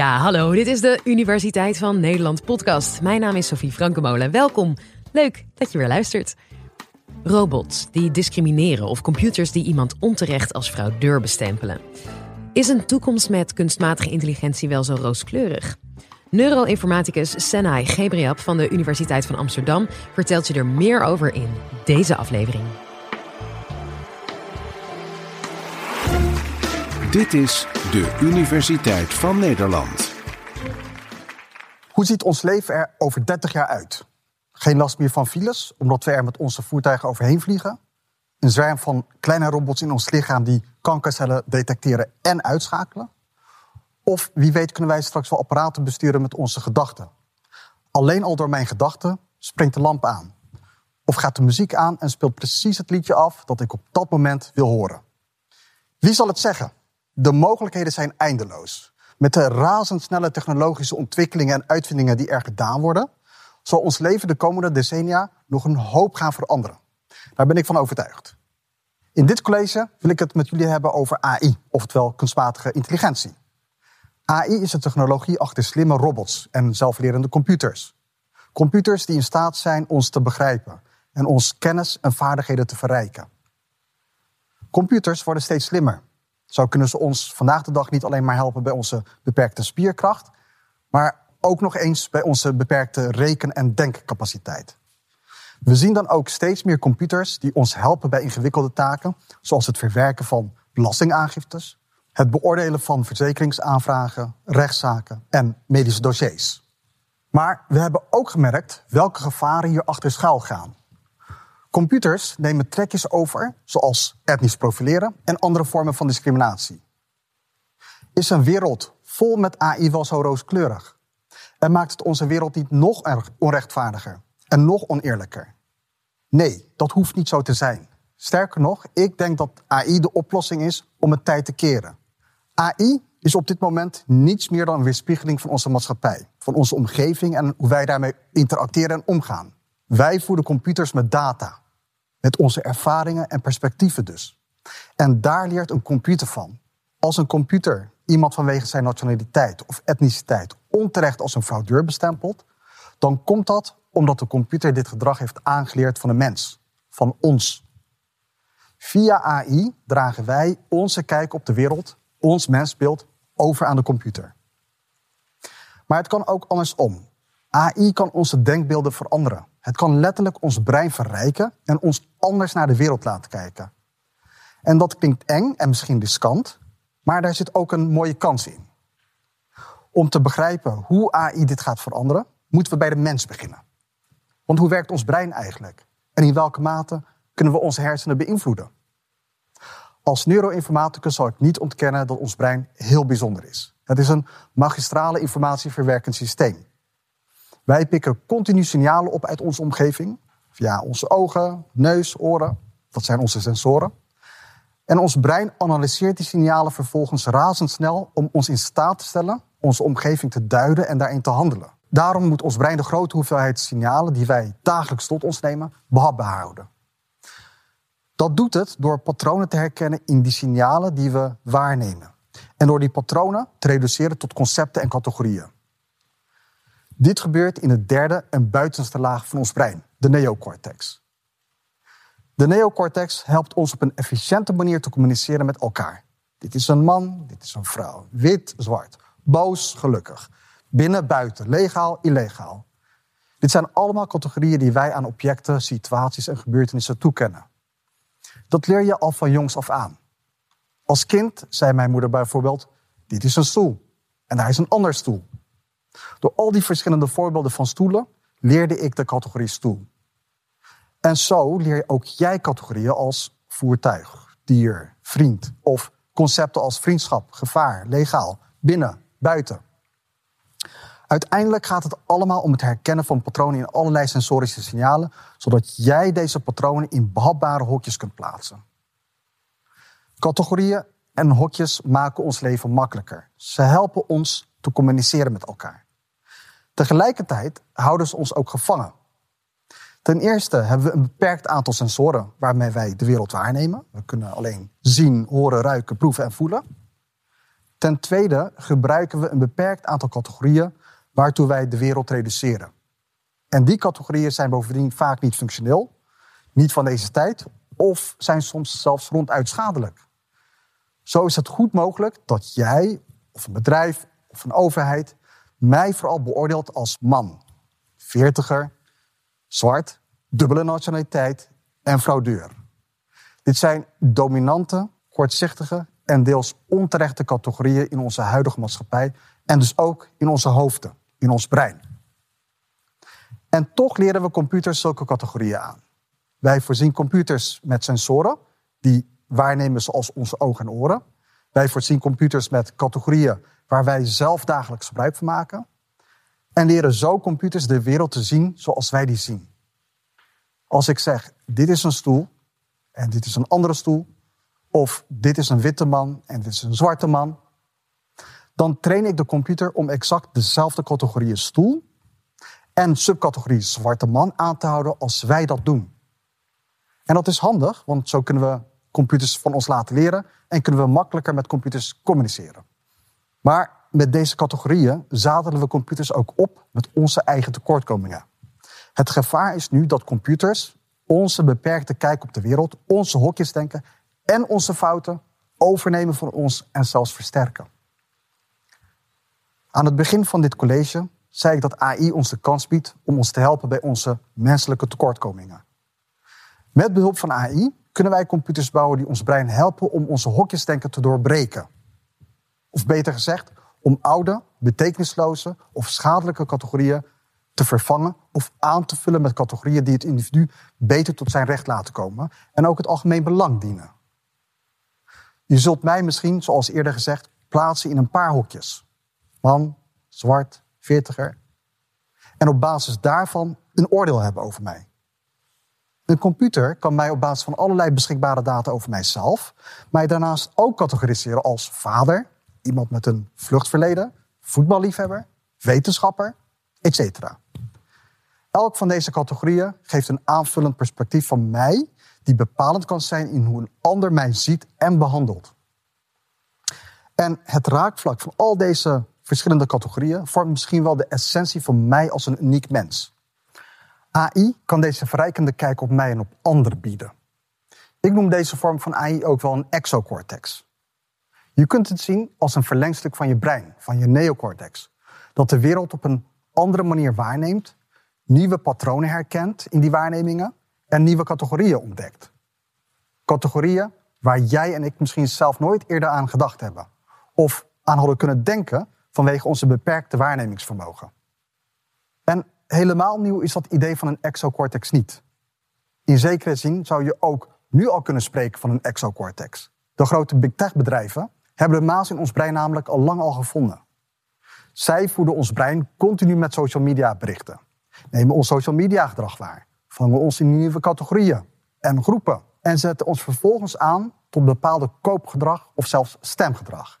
Ja, hallo. Dit is de Universiteit van Nederland podcast. Mijn naam is Sophie Frankemolen. Welkom. Leuk dat je weer luistert. Robots die discrimineren of computers die iemand onterecht als fraudeur bestempelen. Is een toekomst met kunstmatige intelligentie wel zo rooskleurig? Neuroinformaticus Senai Gebriab van de Universiteit van Amsterdam vertelt je er meer over in deze aflevering. Dit is de Universiteit van Nederland. Hoe ziet ons leven er over 30 jaar uit? Geen last meer van files, omdat we er met onze voertuigen overheen vliegen. Een zwerm van kleine robots in ons lichaam die kankercellen detecteren en uitschakelen. Of wie weet kunnen wij straks wel apparaten besturen met onze gedachten. Alleen al door mijn gedachten springt de lamp aan. Of gaat de muziek aan en speelt precies het liedje af dat ik op dat moment wil horen. Wie zal het zeggen? De mogelijkheden zijn eindeloos. Met de razendsnelle technologische ontwikkelingen en uitvindingen die er gedaan worden, zal ons leven de komende decennia nog een hoop gaan veranderen. Daar ben ik van overtuigd. In dit college wil ik het met jullie hebben over AI, oftewel kunstmatige intelligentie. AI is de technologie achter slimme robots en zelflerende computers. Computers die in staat zijn ons te begrijpen en ons kennis en vaardigheden te verrijken. Computers worden steeds slimmer. Zo kunnen ze ons vandaag de dag niet alleen maar helpen bij onze beperkte spierkracht, maar ook nog eens bij onze beperkte reken- en denkcapaciteit. We zien dan ook steeds meer computers die ons helpen bij ingewikkelde taken, zoals het verwerken van belastingaangiftes, het beoordelen van verzekeringsaanvragen, rechtszaken en medische dossiers. Maar we hebben ook gemerkt welke gevaren hier achter schuil gaan. Computers nemen trekjes over, zoals etnisch profileren en andere vormen van discriminatie. Is een wereld vol met AI wel zo rooskleurig? En maakt het onze wereld niet nog onrechtvaardiger en nog oneerlijker? Nee, dat hoeft niet zo te zijn. Sterker nog, ik denk dat AI de oplossing is om het tijd te keren. AI is op dit moment niets meer dan een weerspiegeling van onze maatschappij, van onze omgeving en hoe wij daarmee interacteren en omgaan. Wij voeden computers met data, met onze ervaringen en perspectieven dus. En daar leert een computer van. Als een computer iemand vanwege zijn nationaliteit of etniciteit onterecht als een fraudeur bestempelt, dan komt dat omdat de computer dit gedrag heeft aangeleerd van een mens, van ons. Via AI dragen wij onze kijk op de wereld, ons mensbeeld, over aan de computer. Maar het kan ook andersom. AI kan onze denkbeelden veranderen. Het kan letterlijk ons brein verrijken en ons anders naar de wereld laten kijken. En dat klinkt eng en misschien riskant, maar daar zit ook een mooie kans in. Om te begrijpen hoe AI dit gaat veranderen, moeten we bij de mens beginnen. Want hoe werkt ons brein eigenlijk? En in welke mate kunnen we onze hersenen beïnvloeden? Als neuroinformaticus zal ik niet ontkennen dat ons brein heel bijzonder is. Het is een magistrale informatieverwerkend systeem. Wij pikken continu signalen op uit onze omgeving, via onze ogen, neus, oren. Dat zijn onze sensoren. En ons brein analyseert die signalen vervolgens razendsnel om ons in staat te stellen onze omgeving te duiden en daarin te handelen. Daarom moet ons brein de grote hoeveelheid signalen die wij dagelijks tot ons nemen behapbaar houden. Dat doet het door patronen te herkennen in die signalen die we waarnemen. En door die patronen te reduceren tot concepten en categorieën. Dit gebeurt in de derde en buitenste laag van ons brein, de neocortex. De neocortex helpt ons op een efficiënte manier te communiceren met elkaar. Dit is een man, dit is een vrouw. Wit, zwart. Boos, gelukkig. Binnen, buiten. Legaal, illegaal. Dit zijn allemaal categorieën die wij aan objecten, situaties en gebeurtenissen toekennen. Dat leer je al van jongs af aan. Als kind zei mijn moeder bijvoorbeeld: Dit is een stoel en daar is een ander stoel. Door al die verschillende voorbeelden van stoelen leerde ik de categorie stoel. En zo leer ook jij categorieën als voertuig, dier, vriend of concepten als vriendschap, gevaar, legaal, binnen, buiten. Uiteindelijk gaat het allemaal om het herkennen van patronen in allerlei sensorische signalen, zodat jij deze patronen in behapbare hokjes kunt plaatsen. Categorieën en hokjes maken ons leven makkelijker. Ze helpen ons te communiceren met elkaar. Tegelijkertijd houden ze ons ook gevangen. Ten eerste hebben we een beperkt aantal sensoren waarmee wij de wereld waarnemen. We kunnen alleen zien, horen, ruiken, proeven en voelen. Ten tweede gebruiken we een beperkt aantal categorieën waartoe wij de wereld reduceren. En die categorieën zijn bovendien vaak niet functioneel, niet van deze tijd of zijn soms zelfs ronduit schadelijk. Zo is het goed mogelijk dat jij of een bedrijf of een overheid mij vooral beoordeelt als man, veertiger, zwart, dubbele nationaliteit en fraudeur. Dit zijn dominante, kortzichtige en deels onterechte categorieën in onze huidige maatschappij en dus ook in onze hoofden, in ons brein. En toch leren we computers zulke categorieën aan. Wij voorzien computers met sensoren die waarnemen zoals onze ogen en oren. Wij voorzien computers met categorieën waar wij zelf dagelijks gebruik van maken. En leren zo computers de wereld te zien zoals wij die zien. Als ik zeg, dit is een stoel en dit is een andere stoel, of dit is een witte man en dit is een zwarte man, dan train ik de computer om exact dezelfde categorieën stoel en subcategorie zwarte man aan te houden als wij dat doen. En dat is handig, want zo kunnen we computers van ons laten leren en kunnen we makkelijker met computers communiceren. Maar met deze categorieën zadelen we computers ook op met onze eigen tekortkomingen. Het gevaar is nu dat computers onze beperkte kijk op de wereld, onze hokjes denken en onze fouten overnemen van ons en zelfs versterken. Aan het begin van dit college zei ik dat AI ons de kans biedt om ons te helpen bij onze menselijke tekortkomingen. Met behulp van AI kunnen wij computers bouwen die ons brein helpen om onze hokjesdenken te doorbreken. Of beter gezegd, om oude, betekenisloze of schadelijke categorieën te vervangen of aan te vullen met categorieën die het individu beter tot zijn recht laten komen en ook het algemeen belang dienen. Je zult mij misschien, zoals eerder gezegd, plaatsen in een paar hokjes. Man, zwart, veertiger. En op basis daarvan een oordeel hebben over mij. Een computer kan mij op basis van allerlei beschikbare data over mijzelf, mij daarnaast ook categoriseren als vader, iemand met een vluchtverleden, voetballiefhebber, wetenschapper, etc. Elk van deze categorieën geeft een aanvullend perspectief van mij, die bepalend kan zijn in hoe een ander mij ziet en behandelt. En het raakvlak van al deze verschillende categorieën vormt misschien wel de essentie van mij als een uniek mens. AI kan deze verrijkende kijk op mij en op anderen bieden. Ik noem deze vorm van AI ook wel een exocortex. Je kunt het zien als een verlengstuk van je brein, van je neocortex, dat de wereld op een andere manier waarneemt, nieuwe patronen herkent in die waarnemingen en nieuwe categorieën ontdekt. Categorieën waar jij en ik misschien zelf nooit eerder aan gedacht hebben of aan hadden kunnen denken vanwege onze beperkte waarnemingsvermogen. En helemaal nieuw is dat idee van een exocortex niet. In zekere zin zou je ook nu al kunnen spreken van een exocortex. De grote big tech bedrijven hebben de maas in ons brein namelijk al lang al gevonden. Zij voeden ons brein continu met social media berichten. Nemen ons social media gedrag waar. Vangen ons in nieuwe categorieën en groepen. En zetten ons vervolgens aan tot bepaalde koopgedrag of zelfs stemgedrag.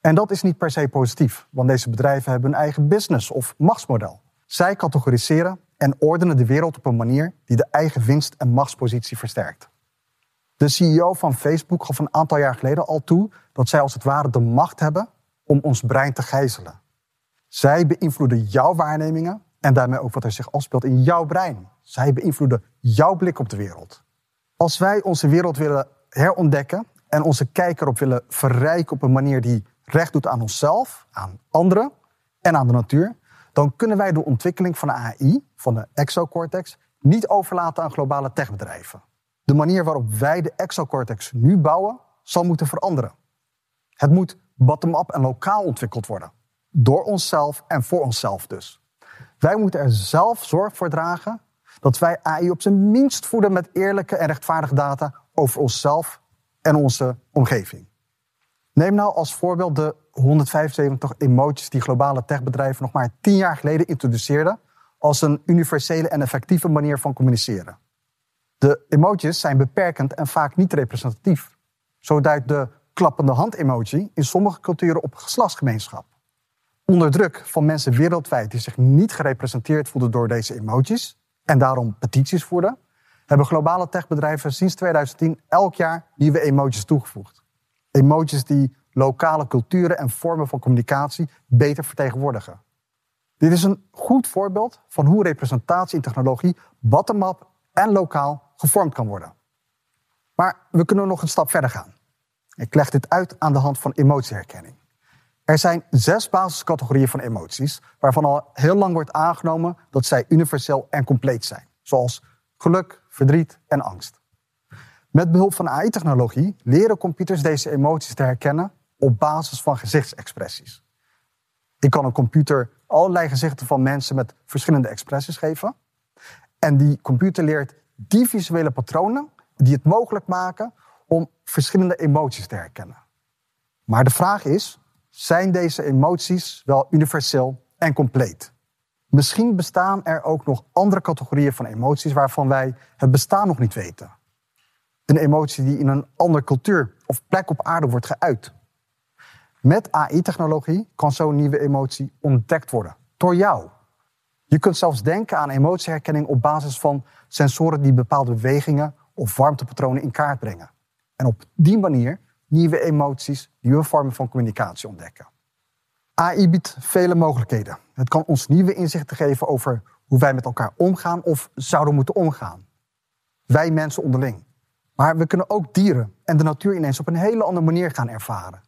En dat is niet per se positief, want deze bedrijven hebben hun eigen business of machtsmodel. Zij categoriseren en ordenen de wereld op een manier die de eigen winst- en machtspositie versterkt. De CEO van Facebook gaf een aantal jaar geleden al toe dat zij als het ware de macht hebben om ons brein te gijzelen. Zij beïnvloeden jouw waarnemingen en daarmee ook wat er zich afspeelt in jouw brein. Zij beïnvloeden jouw blik op de wereld. Als wij onze wereld willen herontdekken en onze kijker op willen verrijken op een manier die recht doet aan onszelf, aan anderen en aan de natuur, dan kunnen wij de ontwikkeling van de AI, van de exocortex, niet overlaten aan globale techbedrijven. De manier waarop wij de exocortex nu bouwen, zal moeten veranderen. Het moet bottom-up en lokaal ontwikkeld worden. Door onszelf en voor onszelf dus. Wij moeten er zelf zorg voor dragen dat wij AI op zijn minst voeden met eerlijke en rechtvaardige data over onszelf en onze omgeving. Neem nou als voorbeeld de 175 emojis die globale techbedrijven nog maar 10 jaar geleden introduceerden als een universele en effectieve manier van communiceren. De emojis zijn beperkend en vaak niet representatief. Zo duidt de klappende hand-emoji in sommige culturen op geslachtsgemeenschap. Onder druk van mensen wereldwijd die zich niet gerepresenteerd voelden door deze emojis en daarom petities voerden, hebben globale techbedrijven sinds 2010 elk jaar nieuwe emojis toegevoegd. Emojis die lokale culturen en vormen van communicatie beter vertegenwoordigen. Dit is een goed voorbeeld van hoe representatie in technologie bottom-up en lokaal gevormd kan worden. Maar we kunnen nog een stap verder gaan. Ik leg dit uit aan de hand van emotieherkenning. Er zijn zes basiscategorieën van emoties, waarvan al heel lang wordt aangenomen dat zij universeel en compleet zijn, zoals geluk, verdriet en angst. Met behulp van AI-technologie leren computers deze emoties te herkennen op basis van gezichtsexpressies. Ik kan een computer allerlei gezichten van mensen met verschillende expressies geven. En die computer leert die visuele patronen die het mogelijk maken om verschillende emoties te herkennen. Maar de vraag is, zijn deze emoties wel universeel en compleet? Misschien bestaan er ook nog andere categorieën van emoties waarvan wij het bestaan nog niet weten. Een emotie die in een andere cultuur of plek op aarde wordt geuit. Met AI-technologie kan zo'n nieuwe emotie ontdekt worden door jou. Je kunt zelfs denken aan emotieherkenning op basis van sensoren die bepaalde bewegingen of warmtepatronen in kaart brengen. En op die manier nieuwe emoties, nieuwe vormen van communicatie ontdekken. AI biedt vele mogelijkheden. Het kan ons nieuwe inzichten geven over hoe wij met elkaar omgaan of zouden moeten omgaan. Wij mensen onderling. Maar we kunnen ook dieren en de natuur ineens op een hele andere manier gaan ervaren.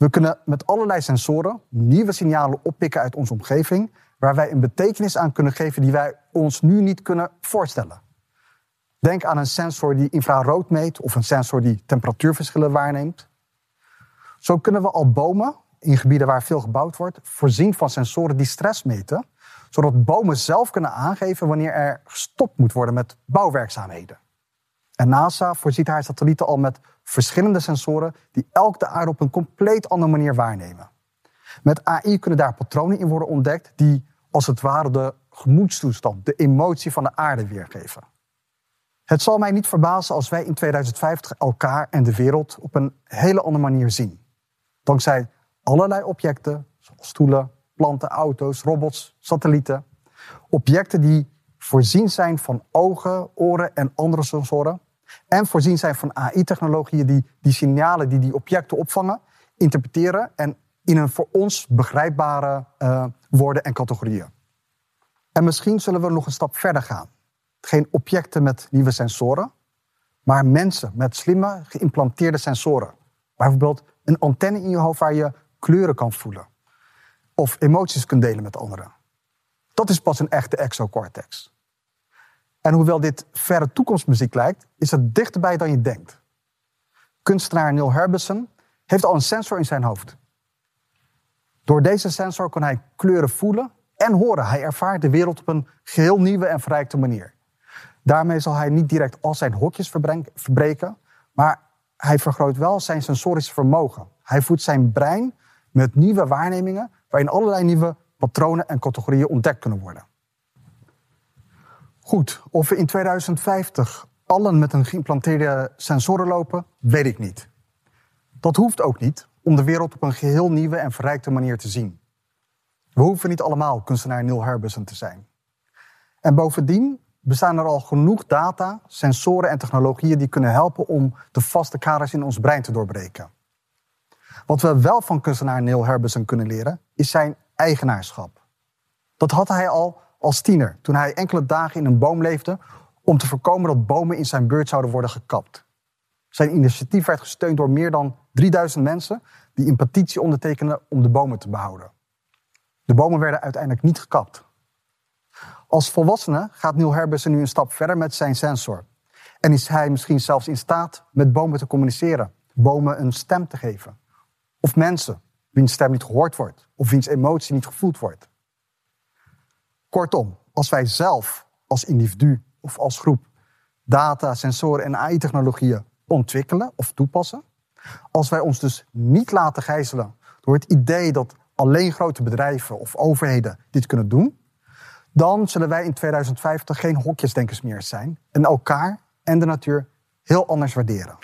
We kunnen met allerlei sensoren nieuwe signalen oppikken uit onze omgeving, waar wij een betekenis aan kunnen geven die wij ons nu niet kunnen voorstellen. Denk aan een sensor die infrarood meet of een sensor die temperatuurverschillen waarneemt. Zo kunnen we al bomen in gebieden waar veel gebouwd wordt voorzien van sensoren die stress meten, zodat bomen zelf kunnen aangeven wanneer er gestopt moet worden met bouwwerkzaamheden. En NASA voorziet haar satellieten al met verschillende sensoren die elk de aarde op een compleet andere manier waarnemen. Met AI kunnen daar patronen in worden ontdekt die als het ware de gemoedstoestand, de emotie van de aarde weergeven. Het zal mij niet verbazen als wij in 2050 elkaar en de wereld op een hele andere manier zien. Dankzij allerlei objecten, zoals stoelen, planten, auto's, robots, satellieten. Objecten die voorzien zijn van ogen, oren en andere sensoren. En voorzien zijn van AI-technologieën die die signalen die die objecten opvangen, interpreteren en in een voor ons begrijpbare uh, woorden en categorieën. En misschien zullen we nog een stap verder gaan. Geen objecten met nieuwe sensoren, maar mensen met slimme geïmplanteerde sensoren. Bijvoorbeeld een antenne in je hoofd waar je kleuren kan voelen. Of emoties kunt delen met anderen. Dat is pas een echte exocortex. En hoewel dit verre toekomstmuziek lijkt, is het dichterbij dan je denkt. Kunstenaar Neil Harbison heeft al een sensor in zijn hoofd. Door deze sensor kan hij kleuren voelen en horen. Hij ervaart de wereld op een geheel nieuwe en verrijkte manier. Daarmee zal hij niet direct al zijn hokjes verbreken, maar hij vergroot wel zijn sensorische vermogen. Hij voedt zijn brein met nieuwe waarnemingen waarin allerlei nieuwe patronen en categorieën ontdekt kunnen worden. Goed, of we in 2050 allen met een geïmplanteerde sensoren lopen, weet ik niet. Dat hoeft ook niet om de wereld op een geheel nieuwe en verrijkte manier te zien. We hoeven niet allemaal kunstenaar Neil Harbison te zijn. En bovendien bestaan er al genoeg data, sensoren en technologieën die kunnen helpen om de vaste kaders in ons brein te doorbreken. Wat we wel van kunstenaar Neil Harbison kunnen leren, is zijn eigenaarschap. Dat had hij al als tiener, toen hij enkele dagen in een boom leefde om te voorkomen dat bomen in zijn buurt zouden worden gekapt. Zijn initiatief werd gesteund door meer dan 3000 mensen die een petitie ondertekenden om de bomen te behouden. De bomen werden uiteindelijk niet gekapt. Als volwassene gaat Neil Harbison nu een stap verder met zijn sensor. En is hij misschien zelfs in staat met bomen te communiceren, bomen een stem te geven. Of mensen, wiens stem niet gehoord wordt, of wiens emotie niet gevoeld wordt. Kortom, als wij zelf als individu of als groep data, sensoren en AI-technologieën ontwikkelen of toepassen, als wij ons dus niet laten gijzelen door het idee dat alleen grote bedrijven of overheden dit kunnen doen, dan zullen wij in 2050 geen hokjesdenkers meer zijn en elkaar en de natuur heel anders waarderen.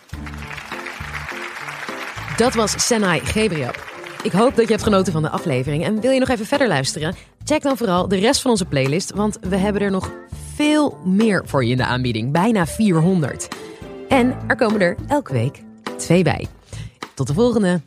Dat was Senai Gebriab. Ik hoop dat je hebt genoten van de aflevering. En wil je nog even verder luisteren? Check dan vooral de rest van onze playlist, want we hebben er nog veel meer voor je in de aanbieding. Bijna 400. En er komen er elke week twee bij. Tot de volgende!